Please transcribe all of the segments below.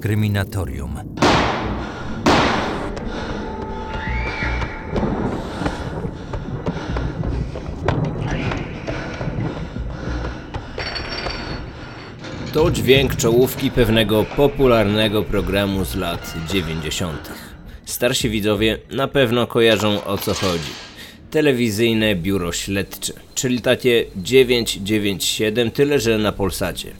Kryminatorium. To dźwięk czołówki pewnego popularnego programu z lat 90. Starsi widzowie na pewno kojarzą o co chodzi. Telewizyjne biuro śledcze, czyli takie 997, tyle że na Polsacie.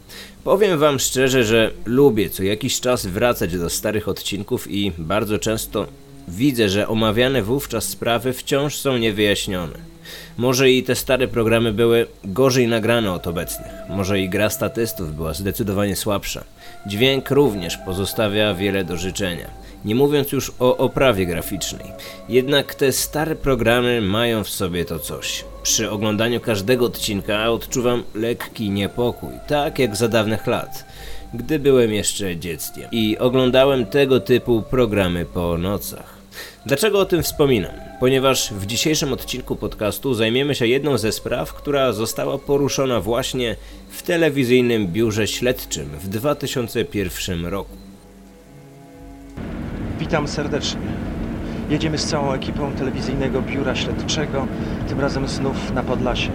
Powiem wam szczerze, że lubię co jakiś czas wracać do starych odcinków i bardzo często widzę, że omawiane wówczas sprawy wciąż są niewyjaśnione. Może i te stare programy były gorzej nagrane od obecnych. Może i gra statystów była zdecydowanie słabsza. Dźwięk również pozostawia wiele do życzenia. Nie mówiąc już o oprawie graficznej. Jednak te stare programy mają w sobie to coś. Przy oglądaniu każdego odcinka odczuwam lekki niepokój, tak jak za dawnych lat, gdy byłem jeszcze dzieckiem i oglądałem tego typu programy po nocach. Dlaczego o tym wspominam? Ponieważ w dzisiejszym odcinku podcastu zajmiemy się jedną ze spraw, która została poruszona właśnie w telewizyjnym biurze śledczym w 2001 roku. Witam serdecznie. Jedziemy z całą ekipą telewizyjnego biura śledczego, tym razem znów na Podlasie.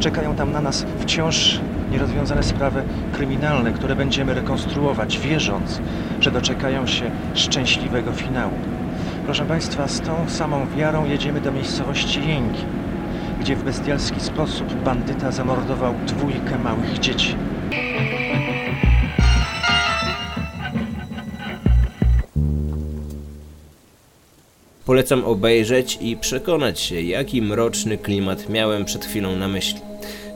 Czekają tam na nas wciąż nierozwiązane sprawy kryminalne, które będziemy rekonstruować, wierząc, że doczekają się szczęśliwego finału. Proszę Państwa, z tą samą wiarą jedziemy do miejscowości Jęki, gdzie w bestialski sposób bandyta zamordował dwójkę małych dzieci. Polecam obejrzeć i przekonać się, jaki mroczny klimat miałem przed chwilą na myśli.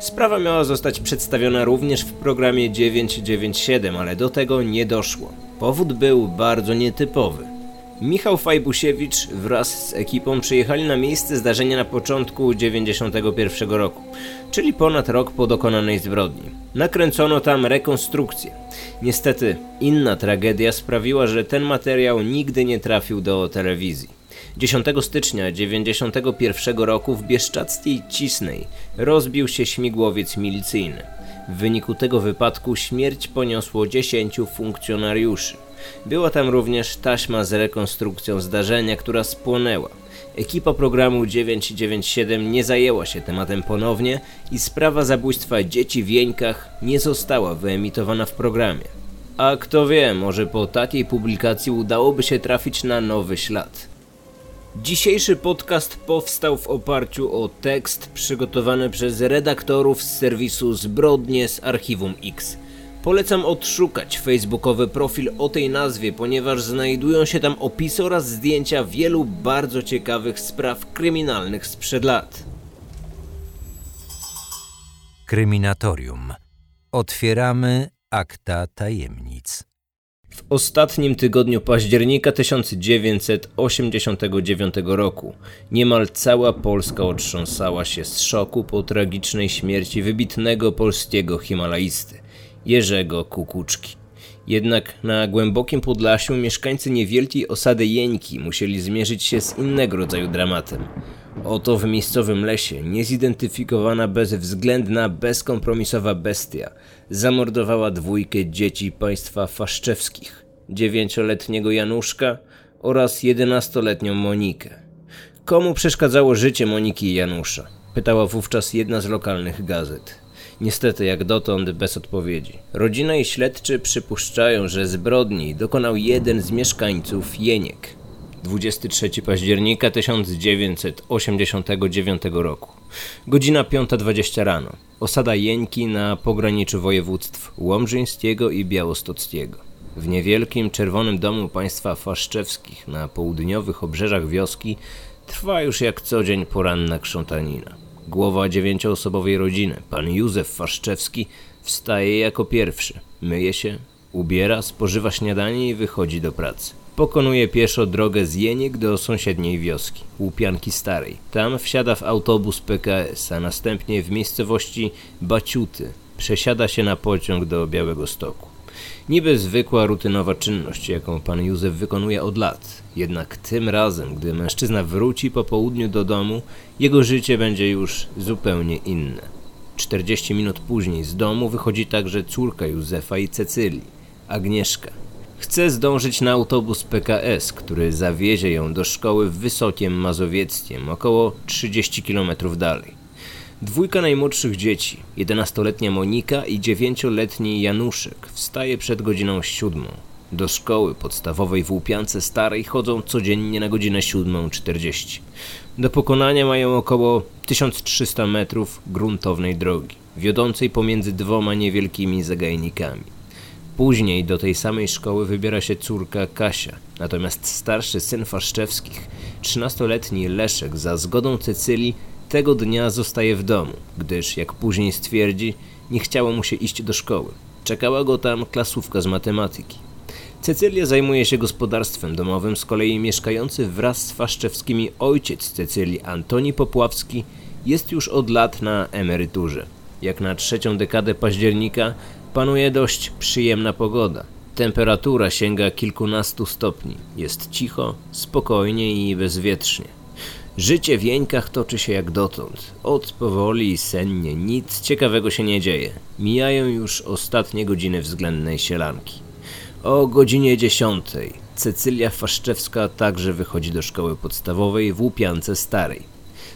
Sprawa miała zostać przedstawiona również w programie 997, ale do tego nie doszło. Powód był bardzo nietypowy. Michał Fajbusiewicz wraz z ekipą przyjechali na miejsce zdarzenia na początku 91 roku, czyli ponad rok po dokonanej zbrodni. Nakręcono tam rekonstrukcję. Niestety, inna tragedia sprawiła, że ten materiał nigdy nie trafił do telewizji. 10 stycznia 91 roku w Bieszczackiej Cisnej rozbił się śmigłowiec milicyjny. W wyniku tego wypadku śmierć poniosło 10 funkcjonariuszy. Była tam również taśma z rekonstrukcją zdarzenia, która spłonęła. Ekipa programu 997 nie zajęła się tematem ponownie i sprawa zabójstwa dzieci w Jeńkach nie została wyemitowana w programie. A kto wie, może po takiej publikacji udałoby się trafić na nowy ślad. Dzisiejszy podcast powstał w oparciu o tekst przygotowany przez redaktorów z serwisu Zbrodnie z Archiwum X. Polecam odszukać facebookowy profil o tej nazwie, ponieważ znajdują się tam opisy oraz zdjęcia wielu bardzo ciekawych spraw kryminalnych sprzed lat. Kryminatorium. Otwieramy akta tajemnic. W ostatnim tygodniu października 1989 roku niemal cała Polska otrząsała się z szoku po tragicznej śmierci wybitnego polskiego himalaisty Jerzego Kukuczki. Jednak na głębokim Podlasiu mieszkańcy niewielkiej osady Jeńki musieli zmierzyć się z innego rodzaju dramatem. Oto w miejscowym lesie niezidentyfikowana bezwzględna, bezkompromisowa bestia zamordowała dwójkę dzieci państwa faszczewskich, dziewięcioletniego Januszka oraz jedenastoletnią Monikę. Komu przeszkadzało życie Moniki i Janusza? Pytała wówczas jedna z lokalnych gazet. Niestety, jak dotąd bez odpowiedzi. Rodzina i śledczy przypuszczają, że zbrodni dokonał jeden z mieszkańców Jeniek. 23 października 1989 roku. Godzina 5.20 rano. Osada Jeńki na pograniczu województw Łomżyńskiego i Białostockiego. W niewielkim czerwonym domu państwa Faszczewskich na południowych obrzeżach wioski trwa już jak co dzień poranna krzątanina. Głowa dziewięcioosobowej rodziny, pan Józef Faszczewski, wstaje jako pierwszy. Myje się, ubiera, spożywa śniadanie i wychodzi do pracy. Pokonuje pieszo drogę z Jeniek do sąsiedniej wioski, Łupianki Starej. Tam wsiada w autobus PKS, a następnie w miejscowości Baciuty przesiada się na pociąg do Białego Stoku. Niby zwykła, rutynowa czynność, jaką pan Józef wykonuje od lat. Jednak tym razem, gdy mężczyzna wróci po południu do domu, jego życie będzie już zupełnie inne. 40 minut później z domu wychodzi także córka Józefa i Cecylii, Agnieszka. Chce zdążyć na autobus PKS, który zawiezie ją do szkoły w Wysokiem Mazowieckiem, około 30 km dalej. Dwójka najmłodszych dzieci, 11-letnia Monika i 9-letni Januszek, wstaje przed godziną siódmą. Do szkoły podstawowej w Łupiance Starej chodzą codziennie na godzinę 7.40. Do pokonania mają około 1300 metrów gruntownej drogi, wiodącej pomiędzy dwoma niewielkimi zagajnikami. Później do tej samej szkoły wybiera się córka Kasia, natomiast starszy syn Faszczewskich, 13-letni Leszek, za zgodą Cecylii, tego dnia zostaje w domu, gdyż, jak później stwierdzi, nie chciało mu się iść do szkoły. Czekała go tam klasówka z matematyki. Cecylia zajmuje się gospodarstwem domowym, z kolei mieszkający wraz z Faszczewskimi ojciec Cecylii, Antoni Popławski, jest już od lat na emeryturze. Jak na trzecią dekadę października panuje dość przyjemna pogoda. Temperatura sięga kilkunastu stopni. Jest cicho, spokojnie i bezwietrznie. Życie w Jeńkach toczy się jak dotąd. Od powoli i sennie nic ciekawego się nie dzieje. Mijają już ostatnie godziny względnej sielanki. O godzinie dziesiątej Cecylia Faszczewska także wychodzi do szkoły podstawowej w Łupiance Starej.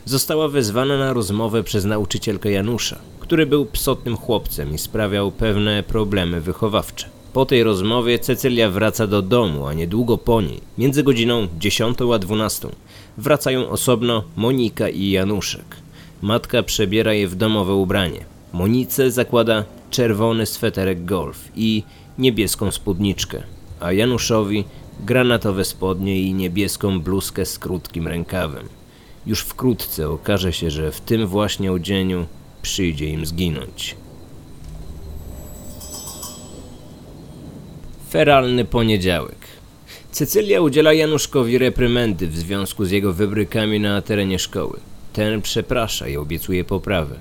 Została wezwana na rozmowę przez nauczycielkę Janusza, który był psotnym chłopcem i sprawiał pewne problemy wychowawcze. Po tej rozmowie Cecylia wraca do domu, a niedługo po niej, między godziną 10 a 12, wracają osobno Monika i Januszek. Matka przebiera je w domowe ubranie. Monice zakłada czerwony sweterek golf i niebieską spódniczkę, a Januszowi granatowe spodnie i niebieską bluzkę z krótkim rękawem. Już wkrótce okaże się, że w tym właśnie odzieniu przyjdzie im zginąć. Feralny poniedziałek. Cecylia udziela Januszkowi reprymendy w związku z jego wybrykami na terenie szkoły. Ten przeprasza i obiecuje poprawę.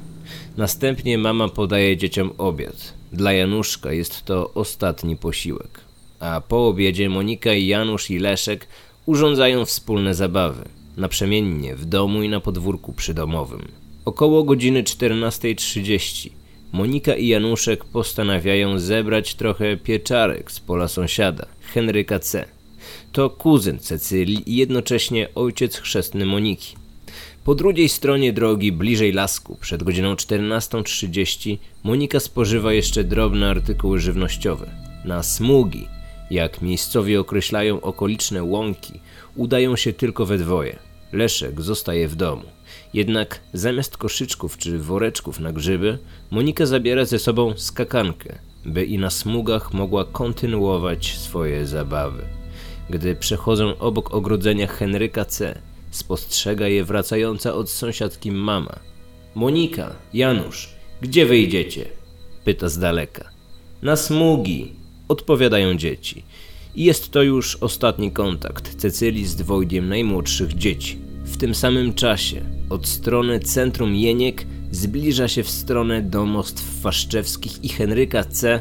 Następnie mama podaje dzieciom obiad. Dla Januszka jest to ostatni posiłek. A po obiedzie Monika i Janusz i Leszek urządzają wspólne zabawy. Naprzemiennie w domu i na podwórku przydomowym. Około godziny 14.30 Monika i Januszek postanawiają zebrać trochę pieczarek z pola sąsiada, Henryka C. To kuzyn Cecylii i jednocześnie ojciec chrzestny Moniki. Po drugiej stronie drogi, bliżej lasku, przed godziną 14.30, Monika spożywa jeszcze drobne artykuły żywnościowe. Na smugi, jak miejscowi określają okoliczne łąki, udają się tylko we dwoje. Leszek zostaje w domu. Jednak zamiast koszyczków czy woreczków na grzyby, Monika zabiera ze sobą skakankę, by i na smugach mogła kontynuować swoje zabawy. Gdy przechodzą obok ogrodzenia Henryka C., spostrzega je wracająca od sąsiadki mama. Monika, Janusz, gdzie wyjdziecie? pyta z daleka. Na smugi, odpowiadają dzieci. I jest to już ostatni kontakt Cecylii z dwojgiem najmłodszych dzieci. W tym samym czasie od strony centrum Jeniek zbliża się w stronę domostw Faszczewskich i Henryka C.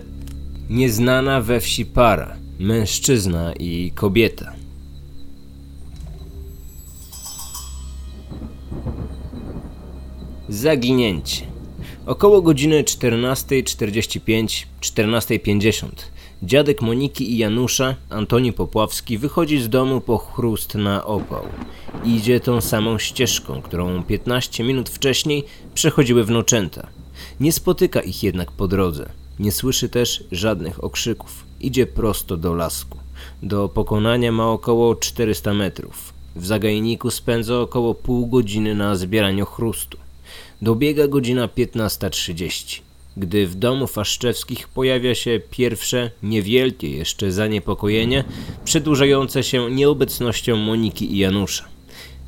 nieznana we wsi para, mężczyzna i kobieta. Zaginięcie. Około godziny 14.45-14.50 dziadek Moniki i Janusza, Antoni Popławski, wychodzi z domu po chrust na opał. Idzie tą samą ścieżką, którą 15 minut wcześniej przechodziły wnuczęta. Nie spotyka ich jednak po drodze. Nie słyszy też żadnych okrzyków. Idzie prosto do lasku. Do pokonania ma około 400 metrów. W zagajniku spędza około pół godziny na zbieraniu chrustu. Dobiega godzina 15.30, gdy w domu Faszczewskich pojawia się pierwsze, niewielkie jeszcze zaniepokojenie, przedłużające się nieobecnością Moniki i Janusza.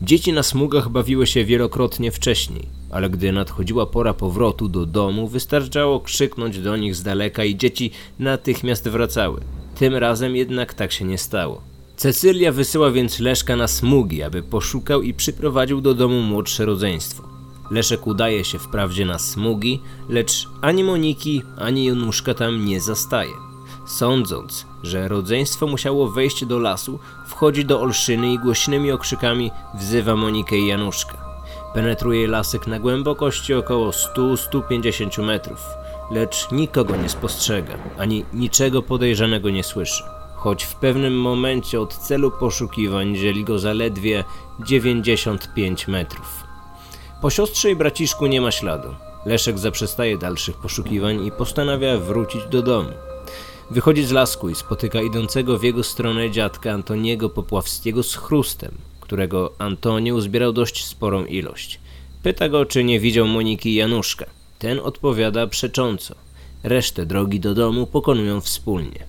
Dzieci na smugach bawiły się wielokrotnie wcześniej, ale gdy nadchodziła pora powrotu do domu, wystarczało krzyknąć do nich z daleka i dzieci natychmiast wracały. Tym razem jednak tak się nie stało. Cecylia wysyła więc Leszka na smugi, aby poszukał i przyprowadził do domu młodsze rodzeństwo. Leszek udaje się wprawdzie na smugi, lecz ani Moniki, ani Januszka tam nie zastaje. Sądząc, że rodzeństwo musiało wejść do lasu, wchodzi do olszyny i głośnymi okrzykami wzywa Monikę i Januszka. Penetruje lasek na głębokości około 100-150 metrów, lecz nikogo nie spostrzega, ani niczego podejrzanego nie słyszy. choć w pewnym momencie od celu poszukiwań dzieli go zaledwie 95 metrów. Po siostrze i braciszku nie ma śladu. Leszek zaprzestaje dalszych poszukiwań i postanawia wrócić do domu. Wychodzi z lasku i spotyka idącego w jego stronę dziadka Antoniego Popławskiego z chrustem, którego Antoni uzbierał dość sporą ilość. Pyta go, czy nie widział Moniki i Januszka. Ten odpowiada przecząco. Resztę drogi do domu pokonują wspólnie.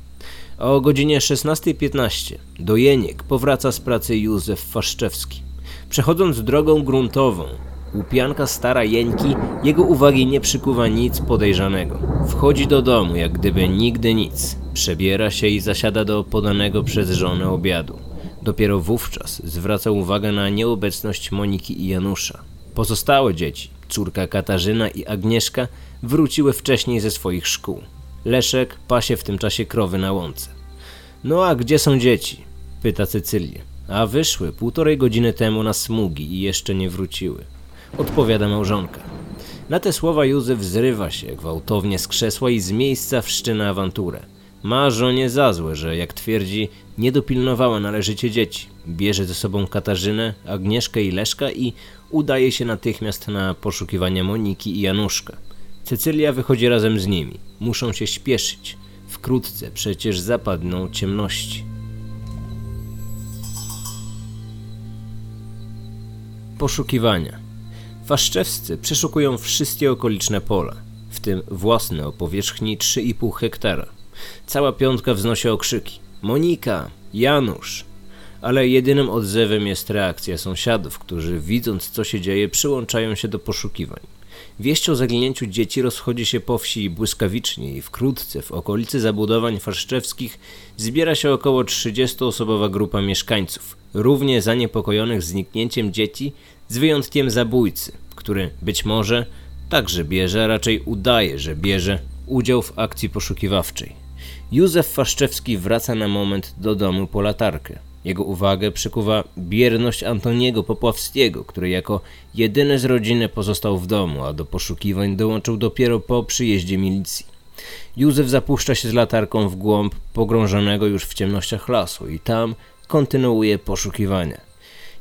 O godzinie 16.15 do Jeniek powraca z pracy Józef Faszczewski. Przechodząc drogą gruntową, łupianka stara Jeńki, jego uwagi nie przykuwa nic podejrzanego. Wchodzi do domu, jak gdyby nigdy nic. Przebiera się i zasiada do podanego przez żonę obiadu. Dopiero wówczas zwraca uwagę na nieobecność Moniki i Janusza. Pozostałe dzieci, córka Katarzyna i Agnieszka, wróciły wcześniej ze swoich szkół. Leszek pasie w tym czasie krowy na łące. No a gdzie są dzieci? Pyta Cecylię. A wyszły półtorej godziny temu na smugi i jeszcze nie wróciły. Odpowiada małżonka. Na te słowa Józef zrywa się gwałtownie z krzesła i z miejsca wszczyna awanturę. Ma żonie za złe, że jak twierdzi, nie dopilnowała należycie dzieci. Bierze ze sobą Katarzynę, Agnieszkę i Leszka i udaje się natychmiast na poszukiwania Moniki i Januszka. Cecylia wychodzi razem z nimi. Muszą się śpieszyć. Wkrótce przecież zapadną ciemności. Poszukiwania. Faszczewscy przeszukują wszystkie okoliczne pola, w tym własne o powierzchni 3,5 hektara. Cała piątka wznosi okrzyki. Monika! Janusz! Ale jedynym odzewem jest reakcja sąsiadów, którzy widząc co się dzieje przyłączają się do poszukiwań. Wieść o zaginięciu dzieci rozchodzi się po wsi błyskawicznie i wkrótce w okolicy zabudowań faszczewskich zbiera się około 30-osobowa grupa mieszkańców, równie zaniepokojonych zniknięciem dzieci, z wyjątkiem zabójcy, który być może także bierze, a raczej udaje, że bierze udział w akcji poszukiwawczej. Józef Faszczewski wraca na moment do domu po latarkę. Jego uwagę przykuwa bierność Antoniego Popławskiego, który jako jedyny z rodziny pozostał w domu, a do poszukiwań dołączył dopiero po przyjeździe milicji. Józef zapuszcza się z latarką w głąb pogrążonego już w ciemnościach lasu i tam kontynuuje poszukiwania.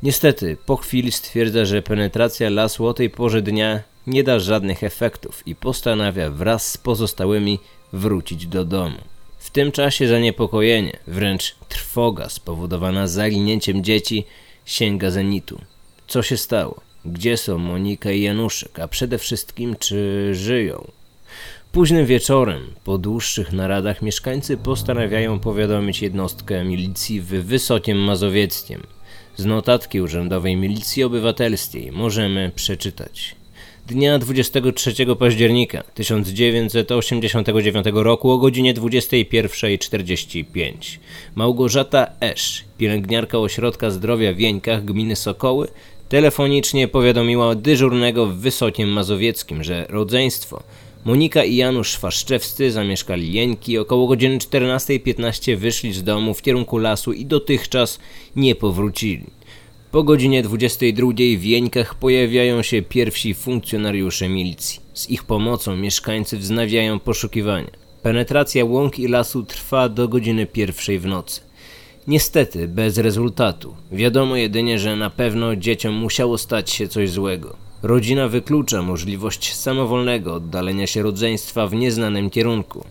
Niestety, po chwili stwierdza, że penetracja lasu o tej porze dnia nie da żadnych efektów i postanawia wraz z pozostałymi wrócić do domu. W tym czasie zaniepokojenie, wręcz trwoga spowodowana zaginięciem dzieci sięga zenitu. Co się stało? Gdzie są Monika i Januszek, a przede wszystkim czy żyją? Późnym wieczorem, po dłuższych naradach, mieszkańcy postanawiają powiadomić jednostkę milicji w Wysokiem Mazowieckiem. Z notatki Urzędowej Milicji Obywatelskiej możemy przeczytać dnia 23 października 1989 roku o godzinie 21.45. Małgorzata Esz, pielęgniarka Ośrodka Zdrowia w Wieńkach gminy Sokoły, telefonicznie powiadomiła dyżurnego w Wysokiem Mazowieckim, że rodzeństwo Monika i Janusz Faszczewscy zamieszkali Jeńki. Około godziny 14.15 wyszli z domu w kierunku lasu i dotychczas nie powrócili. Po godzinie 22 w Jeńkach pojawiają się pierwsi funkcjonariusze milicji. Z ich pomocą mieszkańcy wznawiają poszukiwania. Penetracja łąk i lasu trwa do godziny pierwszej w nocy. Niestety bez rezultatu. Wiadomo jedynie, że na pewno dzieciom musiało stać się coś złego. Rodzina wyklucza możliwość samowolnego oddalenia się rodzeństwa w nieznanym kierunku.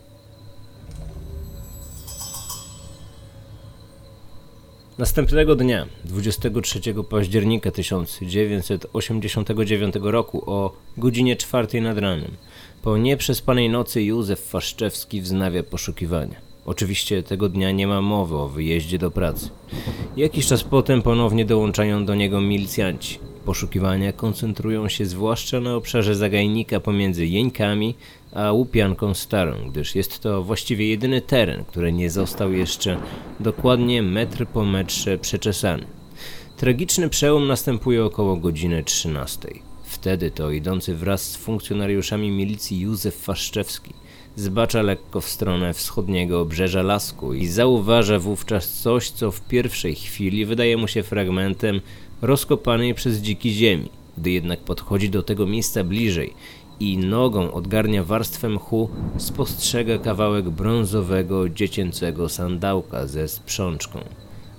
Następnego dnia, 23 października 1989 roku o godzinie 4 nad ranem, po nieprzespanej nocy Józef Faszczewski wznawia poszukiwania. Oczywiście tego dnia nie ma mowy o wyjeździe do pracy. Jakiś czas potem ponownie dołączają do niego milicjanci. Poszukiwania koncentrują się zwłaszcza na obszarze zagajnika pomiędzy Jeńkami a Łupianką Starą, gdyż jest to właściwie jedyny teren, który nie został jeszcze dokładnie metr po metrze przeczesany. Tragiczny przełom następuje około godziny 13. Wtedy to idący wraz z funkcjonariuszami milicji Józef Faszczewski zbacza lekko w stronę wschodniego obrzeża lasku i zauważa wówczas coś, co w pierwszej chwili wydaje mu się fragmentem rozkopanej przez dziki ziemi. Gdy jednak podchodzi do tego miejsca bliżej, i nogą odgarnia warstwę mchu, spostrzega kawałek brązowego, dziecięcego sandałka ze sprzączką.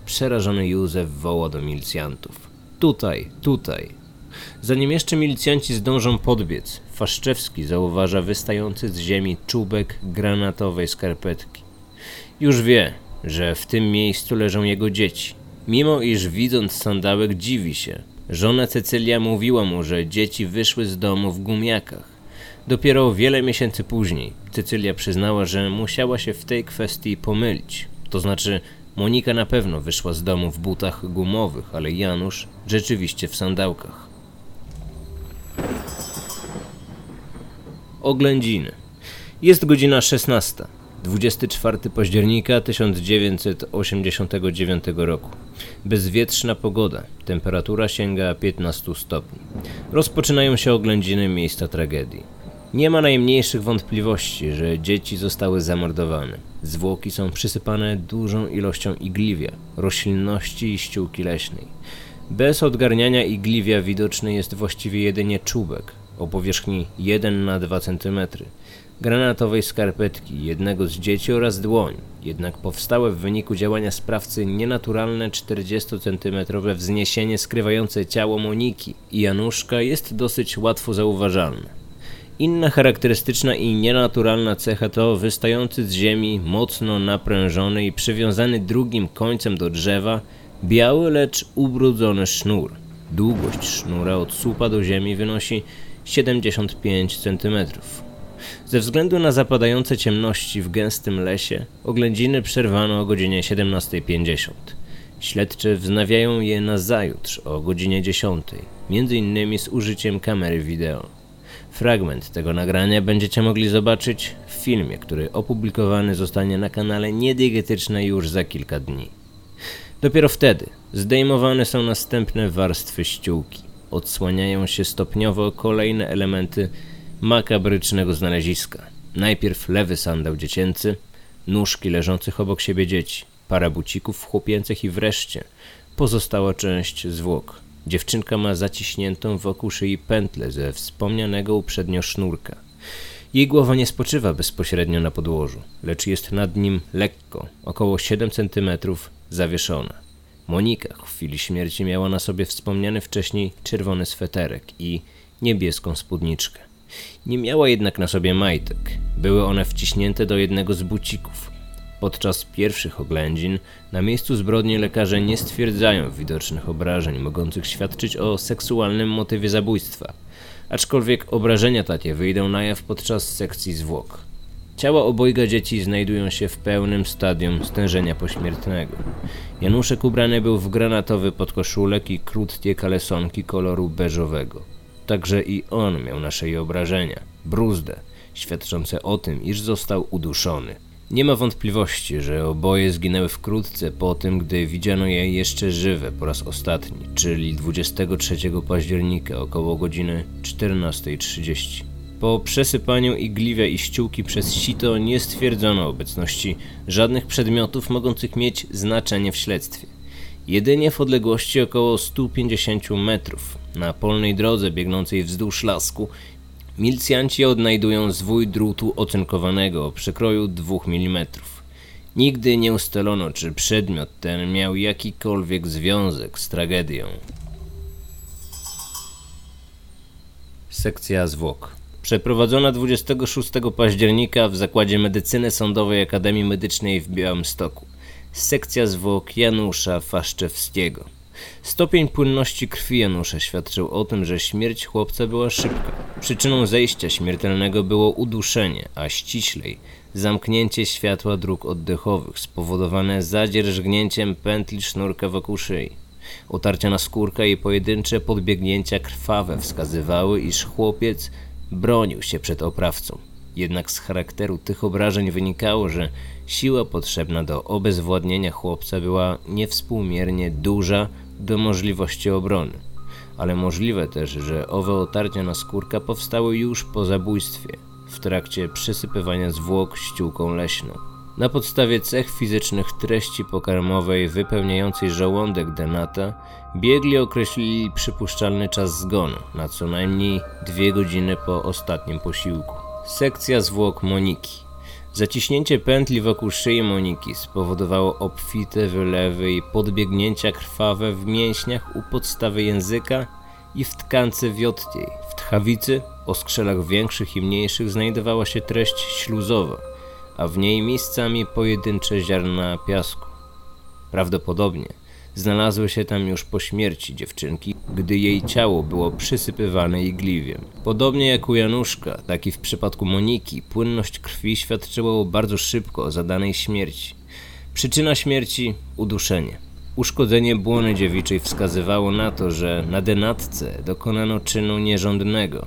Przerażony Józef woła do milicjantów. Tutaj, tutaj. Zanim jeszcze milicjanci zdążą podbiec, Faszczewski zauważa wystający z ziemi czubek granatowej skarpetki. Już wie, że w tym miejscu leżą jego dzieci. Mimo iż widząc sandałek dziwi się. Żona Cecylia mówiła mu, że dzieci wyszły z domu w gumiakach. Dopiero wiele miesięcy później Cecylia przyznała, że musiała się w tej kwestii pomylić. To znaczy, Monika na pewno wyszła z domu w butach gumowych, ale Janusz rzeczywiście w sandałkach. Oględziny. Jest godzina 16. 24 października 1989 roku. Bezwietrzna pogoda. Temperatura sięga 15 stopni. Rozpoczynają się oględziny miejsca tragedii. Nie ma najmniejszych wątpliwości, że dzieci zostały zamordowane. Zwłoki są przysypane dużą ilością igliwia, roślinności i ściółki leśnej. Bez odgarniania igliwia widoczny jest właściwie jedynie czubek o powierzchni 1 na 2 cm, granatowej skarpetki jednego z dzieci oraz dłoń, jednak powstałe w wyniku działania sprawcy nienaturalne 40-centymetrowe wzniesienie skrywające ciało Moniki i Januszka jest dosyć łatwo zauważalne. Inna charakterystyczna i nienaturalna cecha to wystający z ziemi, mocno naprężony i przywiązany drugim końcem do drzewa, biały, lecz ubrudzony sznur. Długość sznura od słupa do ziemi wynosi 75 cm. Ze względu na zapadające ciemności w gęstym lesie, oględziny przerwano o godzinie 17.50. Śledczy wznawiają je na zajutrz o godzinie 10, między innymi z użyciem kamery wideo. Fragment tego nagrania będziecie mogli zobaczyć w filmie, który opublikowany zostanie na kanale Niediegetyczne już za kilka dni. Dopiero wtedy zdejmowane są następne warstwy ściółki. Odsłaniają się stopniowo kolejne elementy makabrycznego znaleziska. Najpierw lewy sandał dziecięcy, nóżki leżących obok siebie dzieci, para bucików chłopięcych i wreszcie pozostała część zwłok. Dziewczynka ma zaciśniętą wokół szyi pętlę ze wspomnianego uprzednio sznurka. Jej głowa nie spoczywa bezpośrednio na podłożu, lecz jest nad nim lekko, około 7 cm, zawieszona. Monika w chwili śmierci miała na sobie wspomniany wcześniej czerwony sweterek i niebieską spódniczkę. Nie miała jednak na sobie majtek. Były one wciśnięte do jednego z bucików. Podczas pierwszych oględzin na miejscu zbrodni lekarze nie stwierdzają widocznych obrażeń mogących świadczyć o seksualnym motywie zabójstwa, aczkolwiek obrażenia takie wyjdą na jaw podczas sekcji zwłok. Ciała obojga dzieci znajdują się w pełnym stadium stężenia pośmiertnego. Januszek ubrany był w granatowy podkoszulek i krótkie kalesonki koloru beżowego. Także i on miał na szyi obrażenia, bruzdę, świadczące o tym, iż został uduszony. Nie ma wątpliwości, że oboje zginęły wkrótce po tym, gdy widziano je jeszcze żywe po raz ostatni, czyli 23 października około godziny 14.30. Po przesypaniu igliwia i ściółki przez sito nie stwierdzono obecności żadnych przedmiotów mogących mieć znaczenie w śledztwie. Jedynie w odległości około 150 metrów, na polnej drodze biegnącej wzdłuż lasku, Milicjanci odnajdują zwój drutu ocynkowanego o przekroju 2 mm. Nigdy nie ustalono, czy przedmiot ten miał jakikolwiek związek z tragedią. Sekcja zwłok. Przeprowadzona 26 października w Zakładzie Medycyny Sądowej Akademii Medycznej w Białymstoku. Sekcja zwłok Janusza Faszczewskiego. Stopień płynności krwi Janusza świadczył o tym, że śmierć chłopca była szybka. Przyczyną zejścia śmiertelnego było uduszenie, a ściślej zamknięcie światła dróg oddechowych spowodowane zadzierżgnięciem pętli sznurka wokół szyi. Otarcia na skórka i pojedyncze podbiegnięcia krwawe wskazywały, iż chłopiec bronił się przed oprawcą. Jednak z charakteru tych obrażeń wynikało, że siła potrzebna do obezwładnienia chłopca była niewspółmiernie duża do możliwości obrony. Ale możliwe też, że owe otarcia na skórka powstały już po zabójstwie, w trakcie przysypywania zwłok ściółką leśną. Na podstawie cech fizycznych treści pokarmowej wypełniającej żołądek Denata, biegli określili przypuszczalny czas zgonu na co najmniej dwie godziny po ostatnim posiłku. Sekcja zwłok Moniki. Zaciśnięcie pętli wokół szyi Moniki spowodowało obfite wylewy i podbiegnięcia krwawe w mięśniach u podstawy języka i w tkance wiotkiej. W tchawicy, o skrzelach większych i mniejszych, znajdowała się treść śluzowa, a w niej miejscami pojedyncze ziarna piasku. Prawdopodobnie znalazły się tam już po śmierci dziewczynki, gdy jej ciało było przysypywane igliwiem. Podobnie jak u Januszka, tak i w przypadku Moniki, płynność krwi świadczyła bardzo szybko o zadanej śmierci. Przyczyna śmierci uduszenie. Uszkodzenie błony dziewiczej wskazywało na to, że na denatce dokonano czynu nierządnego.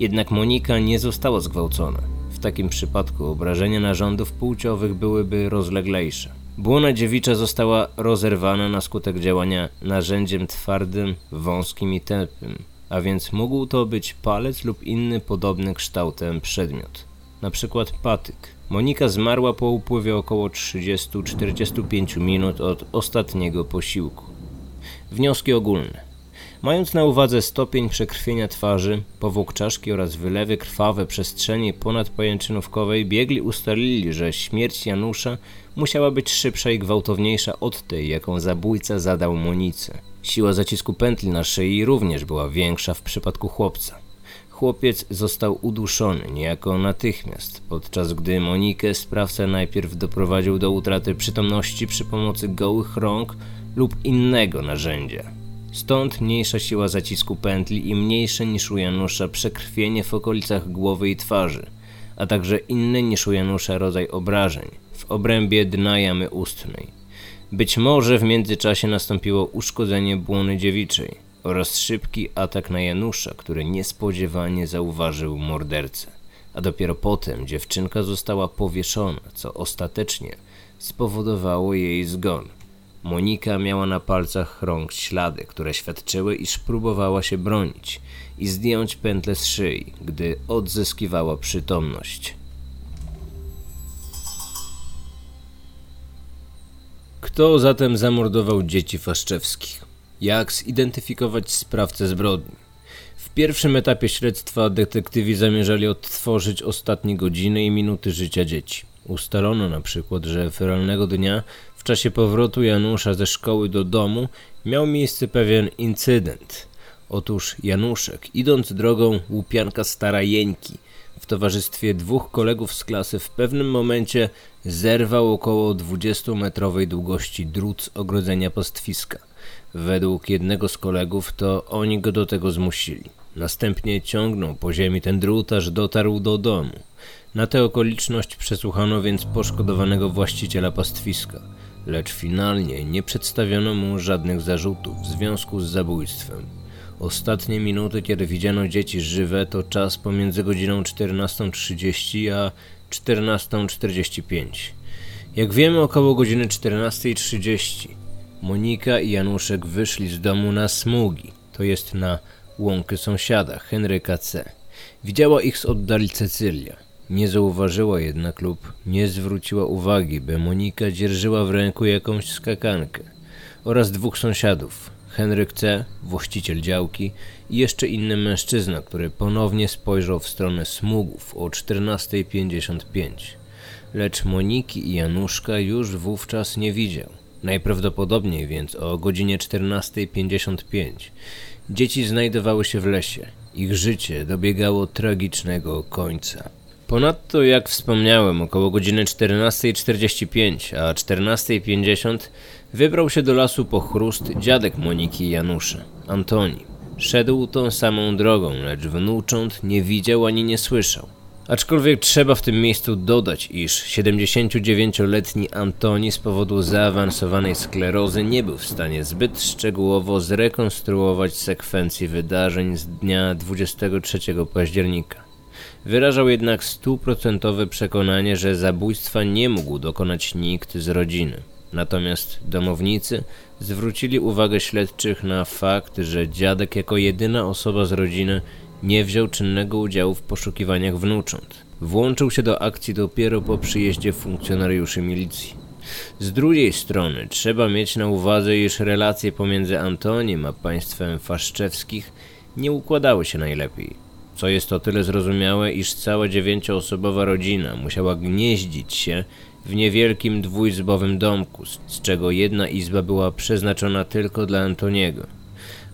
Jednak Monika nie została zgwałcona. W takim przypadku obrażenia narządów płciowych byłyby rozleglejsze. Błona dziewicza została rozerwana na skutek działania narzędziem twardym, wąskim i tępym, a więc mógł to być palec lub inny podobny kształtem przedmiot, na przykład patyk. Monika zmarła po upływie około 30-45 minut od ostatniego posiłku. Wnioski ogólne. Mając na uwadze stopień przekrwienia twarzy, powłok czaszki oraz wylewy krwawe przestrzeni ponadpajęczynówkowej, biegli ustalili, że śmierć Janusza musiała być szybsza i gwałtowniejsza od tej, jaką zabójca zadał Monice. Siła zacisku pętli na szyi również była większa w przypadku chłopca. Chłopiec został uduszony niejako natychmiast, podczas gdy Monikę sprawca najpierw doprowadził do utraty przytomności przy pomocy gołych rąk lub innego narzędzia. Stąd mniejsza siła zacisku pętli i mniejsze niż u Janusza przekrwienie w okolicach głowy i twarzy, a także inny niż u Janusza rodzaj obrażeń w obrębie dna jamy ustnej. Być może w międzyczasie nastąpiło uszkodzenie błony dziewiczej oraz szybki atak na Janusza, który niespodziewanie zauważył mordercę. A dopiero potem dziewczynka została powieszona, co ostatecznie spowodowało jej zgon. Monika miała na palcach rąk ślady, które świadczyły, iż próbowała się bronić i zdjąć pętlę z szyi, gdy odzyskiwała przytomność. Kto zatem zamordował dzieci Faszczewskich? Jak zidentyfikować sprawcę zbrodni? W pierwszym etapie śledztwa detektywi zamierzali odtworzyć ostatnie godziny i minuty życia dzieci. Ustalono na przykład, że feralnego dnia w czasie powrotu Janusza ze szkoły do domu miał miejsce pewien incydent. Otóż Januszek, idąc drogą łupianka stara Jeńki, w towarzystwie dwóch kolegów z klasy w pewnym momencie zerwał około 20-metrowej długości drut z ogrodzenia pastwiska. Według jednego z kolegów to oni go do tego zmusili. Następnie ciągnął po ziemi ten drut, aż dotarł do domu. Na tę okoliczność przesłuchano więc poszkodowanego właściciela pastwiska lecz finalnie nie przedstawiono mu żadnych zarzutów w związku z zabójstwem. Ostatnie minuty, kiedy widziano dzieci żywe, to czas pomiędzy godziną 14.30 a 14.45. Jak wiemy, około godziny 14.30 Monika i Januszek wyszli z domu na smugi, to jest na łąkę sąsiada, Henryka C. Widziała ich z oddali Cecylia. Nie zauważyła jednak lub nie zwróciła uwagi, by Monika dzierżyła w ręku jakąś skakankę oraz dwóch sąsiadów, Henryk C., właściciel działki i jeszcze inny mężczyzna, który ponownie spojrzał w stronę smugów o 14.55. Lecz Moniki i Januszka już wówczas nie widział. Najprawdopodobniej więc o godzinie 14.55 dzieci znajdowały się w lesie. Ich życie dobiegało tragicznego końca. Ponadto, jak wspomniałem, około godziny 14.45, a 14.50 wybrał się do lasu po chrust dziadek Moniki i Janusza, Antoni. Szedł tą samą drogą, lecz wnucząt nie widział ani nie słyszał. Aczkolwiek trzeba w tym miejscu dodać, iż 79-letni Antoni z powodu zaawansowanej sklerozy nie był w stanie zbyt szczegółowo zrekonstruować sekwencji wydarzeń z dnia 23 października. Wyrażał jednak stuprocentowe przekonanie, że zabójstwa nie mógł dokonać nikt z rodziny. Natomiast domownicy zwrócili uwagę śledczych na fakt, że dziadek jako jedyna osoba z rodziny nie wziął czynnego udziału w poszukiwaniach wnucząt. włączył się do akcji dopiero po przyjeździe funkcjonariuszy milicji. Z drugiej strony trzeba mieć na uwadze, iż relacje pomiędzy Antonim a państwem Faszczewskich nie układały się najlepiej. Co jest o tyle zrozumiałe, iż cała dziewięcioosobowa rodzina musiała gnieździć się w niewielkim dwuizbowym domku, z czego jedna izba była przeznaczona tylko dla Antoniego.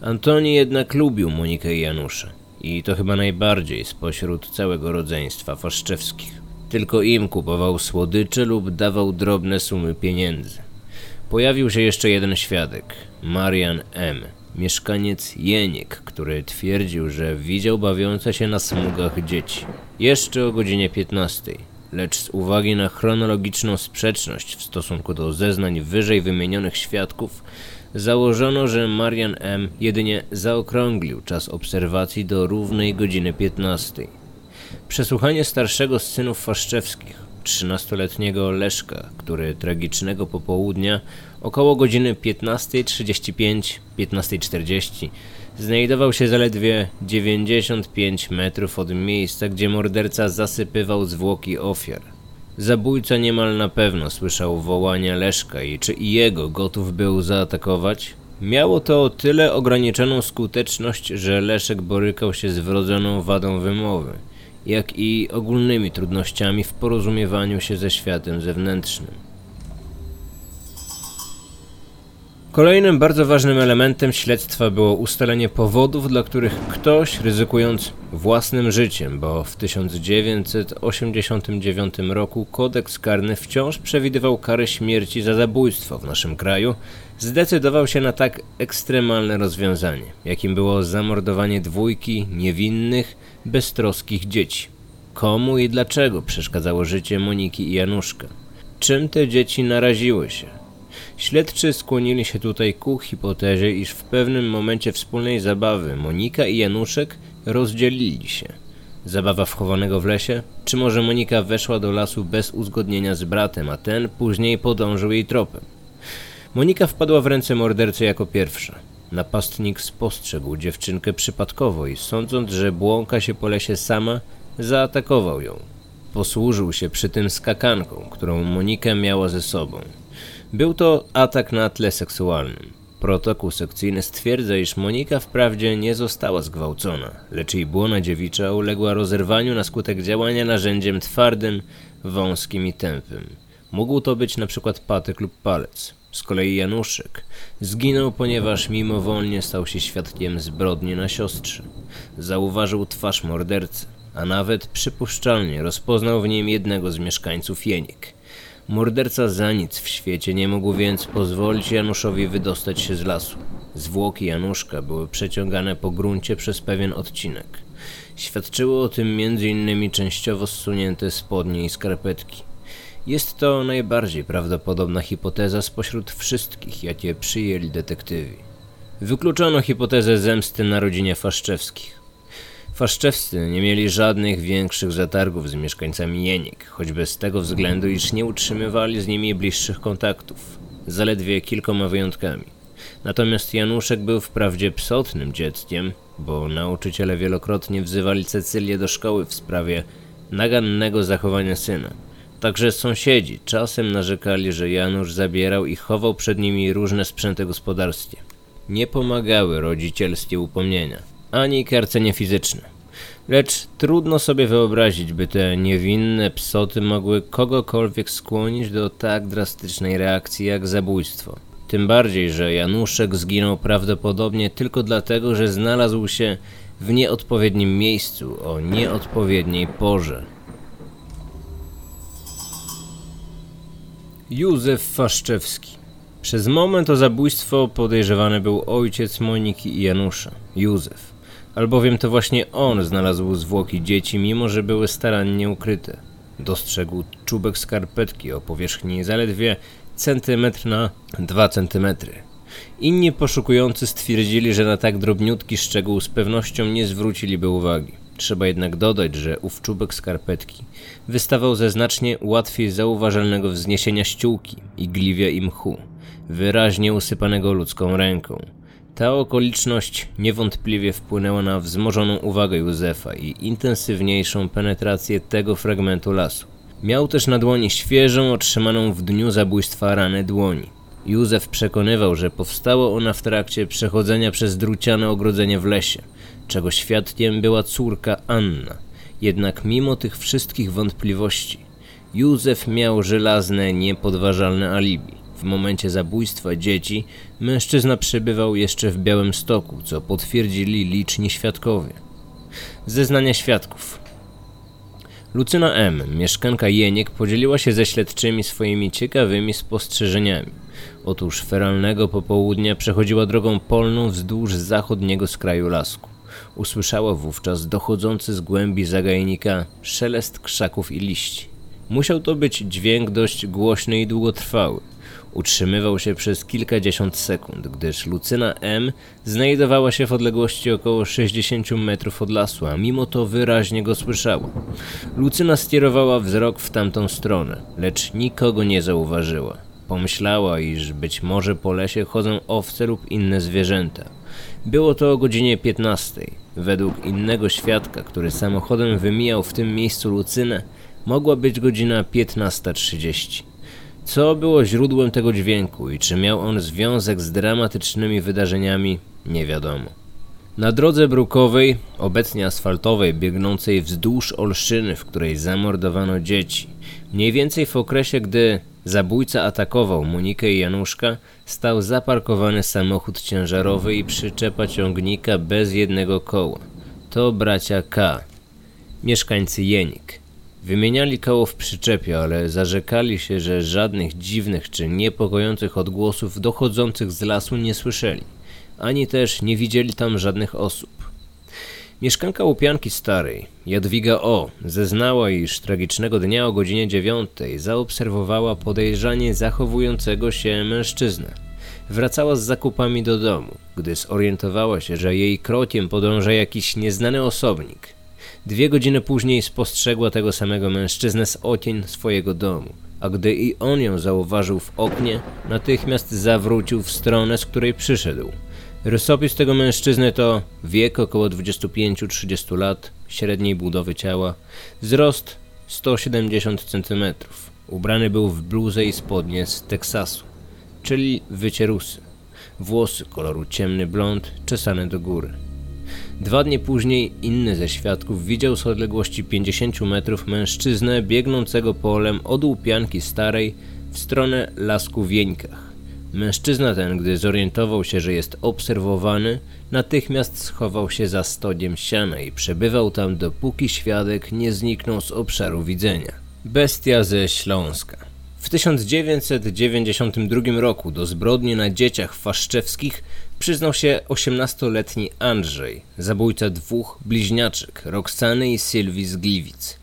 Antoni jednak lubił Monikę i Janusza. I to chyba najbardziej spośród całego rodzeństwa Faszczewskich. Tylko im kupował słodycze lub dawał drobne sumy pieniędzy. Pojawił się jeszcze jeden świadek, Marian M., mieszkaniec Jeniek, który twierdził, że widział bawiące się na smugach dzieci. Jeszcze o godzinie 15, lecz z uwagi na chronologiczną sprzeczność w stosunku do zeznań wyżej wymienionych świadków, założono, że Marian M. jedynie zaokrąglił czas obserwacji do równej godziny 15. Przesłuchanie starszego z synów Faszczewskich, 13-letniego Leszka, który tragicznego popołudnia około godziny 15.35-15.40 znajdował się zaledwie 95 metrów od miejsca, gdzie morderca zasypywał zwłoki ofiar. Zabójca niemal na pewno słyszał wołania Leszka i czy i jego gotów był zaatakować? Miało to o tyle ograniczoną skuteczność, że Leszek borykał się z wrodzoną wadą wymowy, jak i ogólnymi trudnościami w porozumiewaniu się ze światem zewnętrznym. Kolejnym bardzo ważnym elementem śledztwa było ustalenie powodów, dla których ktoś, ryzykując własnym życiem, bo w 1989 roku kodeks karny wciąż przewidywał karę śmierci za zabójstwo w naszym kraju, zdecydował się na tak ekstremalne rozwiązanie, jakim było zamordowanie dwójki niewinnych, beztroskich dzieci. Komu i dlaczego przeszkadzało życie Moniki i Januszka? Czym te dzieci naraziły się? Śledczy skłonili się tutaj ku hipotezie, iż w pewnym momencie wspólnej zabawy Monika i Januszek rozdzielili się. Zabawa wchowanego w lesie? Czy może Monika weszła do lasu bez uzgodnienia z bratem, a ten później podążył jej tropem? Monika wpadła w ręce mordercy jako pierwsza. Napastnik spostrzegł dziewczynkę przypadkowo i sądząc, że błąka się po lesie sama, zaatakował ją. Posłużył się przy tym skakanką, którą Monika miała ze sobą. Był to atak na tle seksualnym. Protokół sekcyjny stwierdza, iż Monika wprawdzie nie została zgwałcona, lecz jej błona dziewicza uległa rozerwaniu na skutek działania narzędziem twardym, wąskim i tępym. Mógł to być przykład patyk lub palec. Z kolei Januszek zginął, ponieważ mimowolnie stał się świadkiem zbrodni na siostrze. Zauważył twarz mordercy, a nawet przypuszczalnie rozpoznał w nim jednego z mieszkańców Jeniek – Morderca za nic w świecie nie mógł więc pozwolić Januszowi wydostać się z lasu. Zwłoki Januszka były przeciągane po gruncie przez pewien odcinek. Świadczyły o tym m.in. częściowo zsunięte spodnie i skarpetki. Jest to najbardziej prawdopodobna hipoteza spośród wszystkich, jakie przyjęli detektywi. Wykluczono hipotezę zemsty na rodzinie Faszczewskich. Faszczewscy nie mieli żadnych większych zatargów z mieszkańcami Jenik, choćby z tego względu, iż nie utrzymywali z nimi bliższych kontaktów, zaledwie kilkoma wyjątkami. Natomiast Januszek był wprawdzie psotnym dzieckiem, bo nauczyciele wielokrotnie wzywali Cecylię do szkoły w sprawie nagannego zachowania syna. Także sąsiedzi czasem narzekali, że Janusz zabierał i chował przed nimi różne sprzęty gospodarskie. Nie pomagały rodzicielskie upomnienia ani karcenie fizyczne. Lecz trudno sobie wyobrazić, by te niewinne psoty mogły kogokolwiek skłonić do tak drastycznej reakcji jak zabójstwo. Tym bardziej, że Januszek zginął prawdopodobnie tylko dlatego, że znalazł się w nieodpowiednim miejscu o nieodpowiedniej porze. Józef Faszczewski Przez moment o zabójstwo podejrzewany był ojciec Moniki i Janusza, Józef albowiem to właśnie on znalazł zwłoki dzieci, mimo że były starannie ukryte. Dostrzegł czubek skarpetki o powierzchni zaledwie centymetr na dwa centymetry. Inni poszukujący stwierdzili, że na tak drobniutki szczegół z pewnością nie zwróciliby uwagi. Trzeba jednak dodać, że ów czubek skarpetki wystawał ze znacznie łatwiej zauważalnego wzniesienia ściółki, igliwia i mchu, wyraźnie usypanego ludzką ręką. Ta okoliczność niewątpliwie wpłynęła na wzmożoną uwagę Józefa i intensywniejszą penetrację tego fragmentu lasu. Miał też na dłoni świeżą, otrzymaną w dniu zabójstwa ranę dłoni. Józef przekonywał, że powstała ona w trakcie przechodzenia przez druciane ogrodzenie w lesie, czego świadkiem była córka Anna. Jednak mimo tych wszystkich wątpliwości, Józef miał żelazne, niepodważalne alibi. W momencie zabójstwa dzieci mężczyzna przebywał jeszcze w Białymstoku, co potwierdzili liczni świadkowie. Zeznania świadków. Lucyna M., mieszkanka Jeniek, podzieliła się ze śledczymi swoimi ciekawymi spostrzeżeniami. Otóż feralnego popołudnia przechodziła drogą polną wzdłuż zachodniego skraju lasku. Usłyszała wówczas dochodzący z głębi zagajnika szelest krzaków i liści. Musiał to być dźwięk dość głośny i długotrwały. Utrzymywał się przez kilkadziesiąt sekund, gdyż Lucyna M. znajdowała się w odległości około 60 metrów od lasu, a mimo to wyraźnie go słyszała. Lucyna skierowała wzrok w tamtą stronę, lecz nikogo nie zauważyła. Pomyślała, iż być może po lesie chodzą owce lub inne zwierzęta. Było to o godzinie 15. Według innego świadka, który samochodem wymijał w tym miejscu Lucynę, mogła być godzina 15.30. Co było źródłem tego dźwięku i czy miał on związek z dramatycznymi wydarzeniami, nie wiadomo. Na drodze brukowej, obecnie asfaltowej, biegnącej wzdłuż Olszyny, w której zamordowano dzieci, mniej więcej w okresie, gdy zabójca atakował Monikę i Januszka, stał zaparkowany samochód ciężarowy i przyczepa ciągnika bez jednego koła. To bracia K, mieszkańcy Jenik. Wymieniali koło w przyczepie, ale zarzekali się, że żadnych dziwnych czy niepokojących odgłosów dochodzących z lasu nie słyszeli, ani też nie widzieli tam żadnych osób. Mieszkanka Łupianki Starej, Jadwiga O., zeznała, iż tragicznego dnia o godzinie dziewiątej zaobserwowała podejrzanie zachowującego się mężczyznę. Wracała z zakupami do domu, gdy zorientowała się, że jej krokiem podąża jakiś nieznany osobnik – Dwie godziny później spostrzegła tego samego mężczyznę z okien swojego domu, a gdy i on ją zauważył w oknie, natychmiast zawrócił w stronę, z której przyszedł. Rysopis tego mężczyzny to wiek około 25-30 lat, średniej budowy ciała, wzrost 170 cm. Ubrany był w bluzę i spodnie z Teksasu, czyli wycierusy. Włosy koloru ciemny blond, czesane do góry. Dwa dni później inny ze świadków widział z odległości 50 metrów mężczyznę biegnącego polem od łupianki starej w stronę lasku w Jeńkach. Mężczyzna ten, gdy zorientował się, że jest obserwowany, natychmiast schował się za stodiem siana i przebywał tam, dopóki świadek nie zniknął z obszaru widzenia. Bestia ze Śląska. W 1992 roku do zbrodni na dzieciach faszczewskich przyznał się 18-letni Andrzej, zabójca dwóch bliźniaczek, Roxany i Sylwii z Gliwic.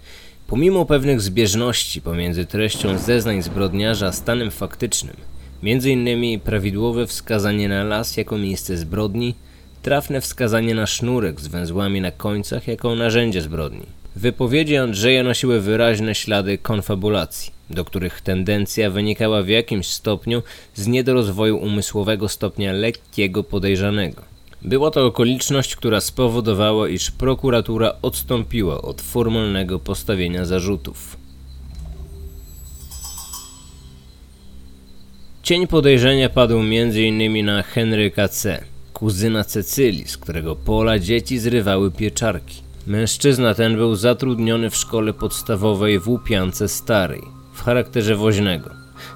Pomimo pewnych zbieżności pomiędzy treścią zeznań zbrodniarza a stanem faktycznym, m.in. prawidłowe wskazanie na las jako miejsce zbrodni, trafne wskazanie na sznurek z węzłami na końcach jako narzędzie zbrodni. Wypowiedzi Andrzeja nosiły wyraźne ślady konfabulacji do których tendencja wynikała w jakimś stopniu z niedorozwoju umysłowego stopnia lekkiego podejrzanego. Była to okoliczność, która spowodowała, iż prokuratura odstąpiła od formalnego postawienia zarzutów. Cień podejrzenia padł m.in. na Henryka C., kuzyna Cecylii, z którego pola dzieci zrywały pieczarki. Mężczyzna ten był zatrudniony w szkole podstawowej w Łupiance Starej w charakterze woźnego,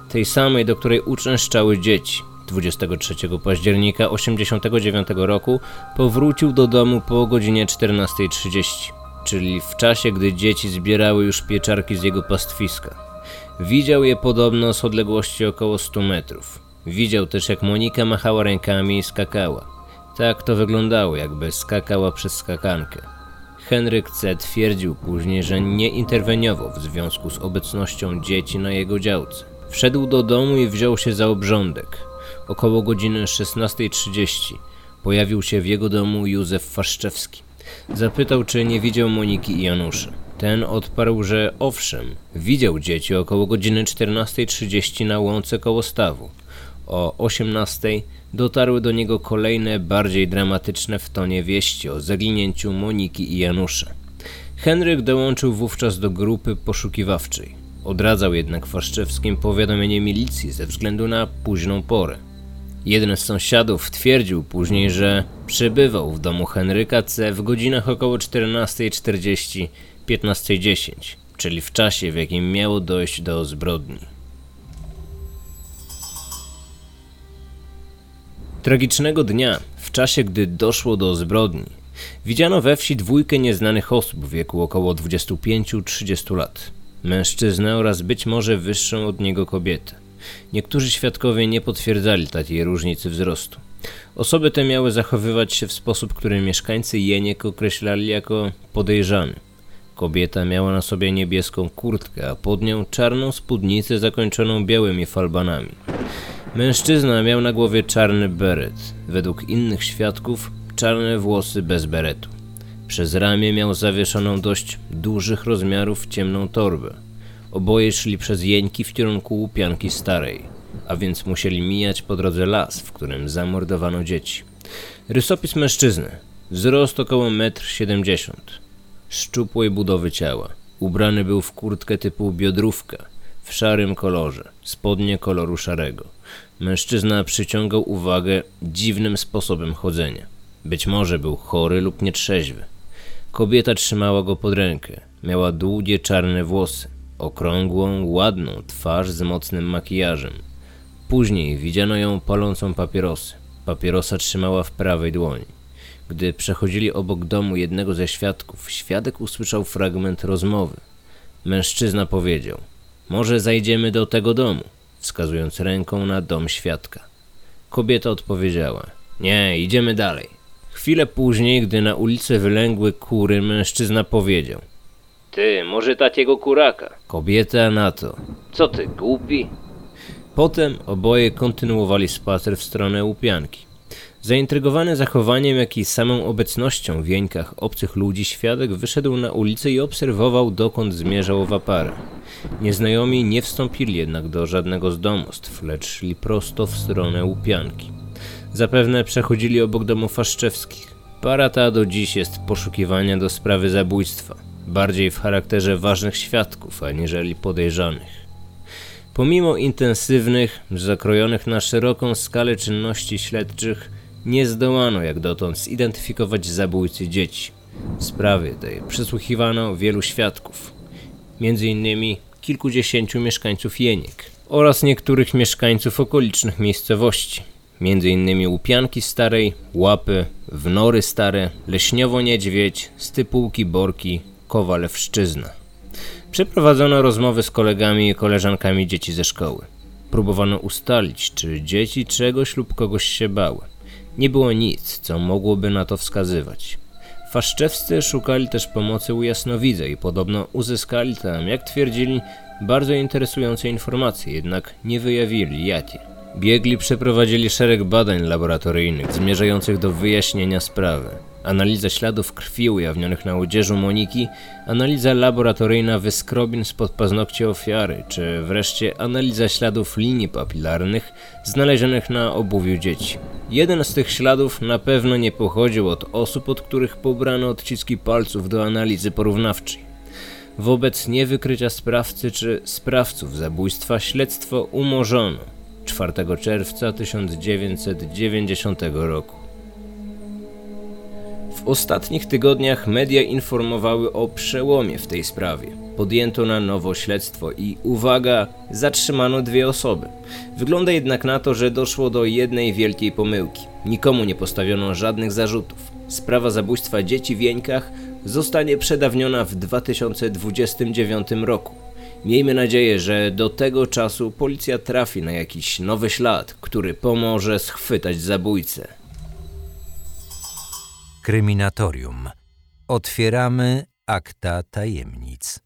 tej samej, do której uczęszczały dzieci. 23 października 1989 roku powrócił do domu po godzinie 14.30, czyli w czasie, gdy dzieci zbierały już pieczarki z jego pastwiska. Widział je podobno z odległości około 100 metrów. Widział też, jak Monika machała rękami i skakała. Tak to wyglądało, jakby skakała przez skakankę. Henryk C. twierdził później, że nie interweniował w związku z obecnością dzieci na jego działce. Wszedł do domu i wziął się za obrządek. Około godziny 16.30 pojawił się w jego domu Józef Faszczewski. Zapytał, czy nie widział Moniki i Janusza. Ten odparł, że owszem, widział dzieci około godziny 14.30 na łące koło stawu. o 18 dotarły do niego kolejne, bardziej dramatyczne w tonie wieści o zaginięciu Moniki i Janusza. Henryk dołączył wówczas do grupy poszukiwawczej. Odradzał jednak Faszczewskim powiadomienie milicji ze względu na późną porę. Jeden z sąsiadów twierdził później, że przebywał w domu Henryka C. w godzinach około 14.40 15.10, czyli w czasie, w jakim miało dojść do zbrodni. Tragicznego dnia, w czasie gdy doszło do zbrodni, widziano we wsi dwójkę nieznanych osób w wieku około 25-30 lat. Mężczyznę oraz być może wyższą od niego kobietę. Niektórzy świadkowie nie potwierdzali takiej różnicy wzrostu. Osoby te miały zachowywać się w sposób, który mieszkańcy Jeniek określali jako podejrzany. Kobieta miała na sobie niebieską kurtkę, a pod nią czarną spódnicę zakończoną białymi falbanami. Mężczyzna miał na głowie czarny beret. Według innych świadków czarne włosy bez beretu. Przez ramię miał zawieszoną dość dużych rozmiarów ciemną torbę. Oboje szli przez jeńki w kierunku łupianki starej, a więc musieli mijać po drodze las, w którym zamordowano dzieci. Rysopis mężczyzny. Wzrost około 1,70 m. Szczupłej budowy ciała. Ubrany był w kurtkę typu biodrówka, w szarym kolorze, spodnie koloru szarego. Mężczyzna przyciągał uwagę dziwnym sposobem chodzenia. Być może był chory lub nietrzeźwy. Kobieta trzymała go pod rękę. Miała długie czarne włosy, okrągłą, ładną twarz z mocnym makijażem. Później widziano ją palącą papierosy. Papierosa trzymała w prawej dłoni. Gdy przechodzili obok domu jednego ze świadków, świadek usłyszał fragment rozmowy. Mężczyzna powiedział: Może zajdziemy do tego domu, wskazując ręką na dom świadka. Kobieta odpowiedziała: Nie, idziemy dalej. Chwilę później, gdy na ulicę wylęgły kury, mężczyzna powiedział: Ty, może takiego kuraka. Kobieta na to: Co ty, głupi? Potem oboje kontynuowali spacer w stronę łupianki. Zaintrygowany zachowaniem, jak i samą obecnością w jeńkach obcych ludzi, świadek wyszedł na ulicę i obserwował, dokąd zmierzał wapara. Nieznajomi nie wstąpili jednak do żadnego z domostw, lecz szli prosto w stronę łupianki. Zapewne przechodzili obok domu Faszczewskich. Para ta do dziś jest poszukiwania do sprawy zabójstwa, bardziej w charakterze ważnych świadków, aniżeli podejrzanych. Pomimo intensywnych, zakrojonych na szeroką skalę czynności śledczych, nie zdołano jak dotąd zidentyfikować zabójcy dzieci. W sprawie tej przesłuchiwano wielu świadków, między innymi kilkudziesięciu mieszkańców Jeniek oraz niektórych mieszkańców okolicznych miejscowości, między innymi Łupianki Starej, Łapy, Wnory Stare, Leśniowo-Niedźwiedź, Stypułki Borki, Kowalewszczyzna. Przeprowadzono rozmowy z kolegami i koleżankami dzieci ze szkoły. Próbowano ustalić, czy dzieci czegoś lub kogoś się bały. Nie było nic, co mogłoby na to wskazywać. Faszczewscy szukali też pomocy u jasnowidza i podobno uzyskali tam, jak twierdzili, bardzo interesujące informacje, jednak nie wyjawili jakie. Biegli przeprowadzili szereg badań laboratoryjnych zmierzających do wyjaśnienia sprawy. Analiza śladów krwi ujawnionych na odzieżu Moniki, analiza laboratoryjna wyskrobin spod paznokci ofiary, czy wreszcie analiza śladów linii papilarnych znalezionych na obuwiu dzieci. Jeden z tych śladów na pewno nie pochodził od osób, od których pobrano odciski palców do analizy porównawczej. Wobec niewykrycia sprawcy czy sprawców zabójstwa śledztwo umorzono 4 czerwca 1990 roku. W ostatnich tygodniach media informowały o przełomie w tej sprawie. Podjęto na nowo śledztwo i uwaga, zatrzymano dwie osoby. Wygląda jednak na to, że doszło do jednej wielkiej pomyłki. Nikomu nie postawiono żadnych zarzutów. Sprawa zabójstwa dzieci w Jeńkach zostanie przedawniona w 2029 roku. Miejmy nadzieję, że do tego czasu policja trafi na jakiś nowy ślad, który pomoże schwytać zabójcę. Kryminatorium. Otwieramy akta tajemnic.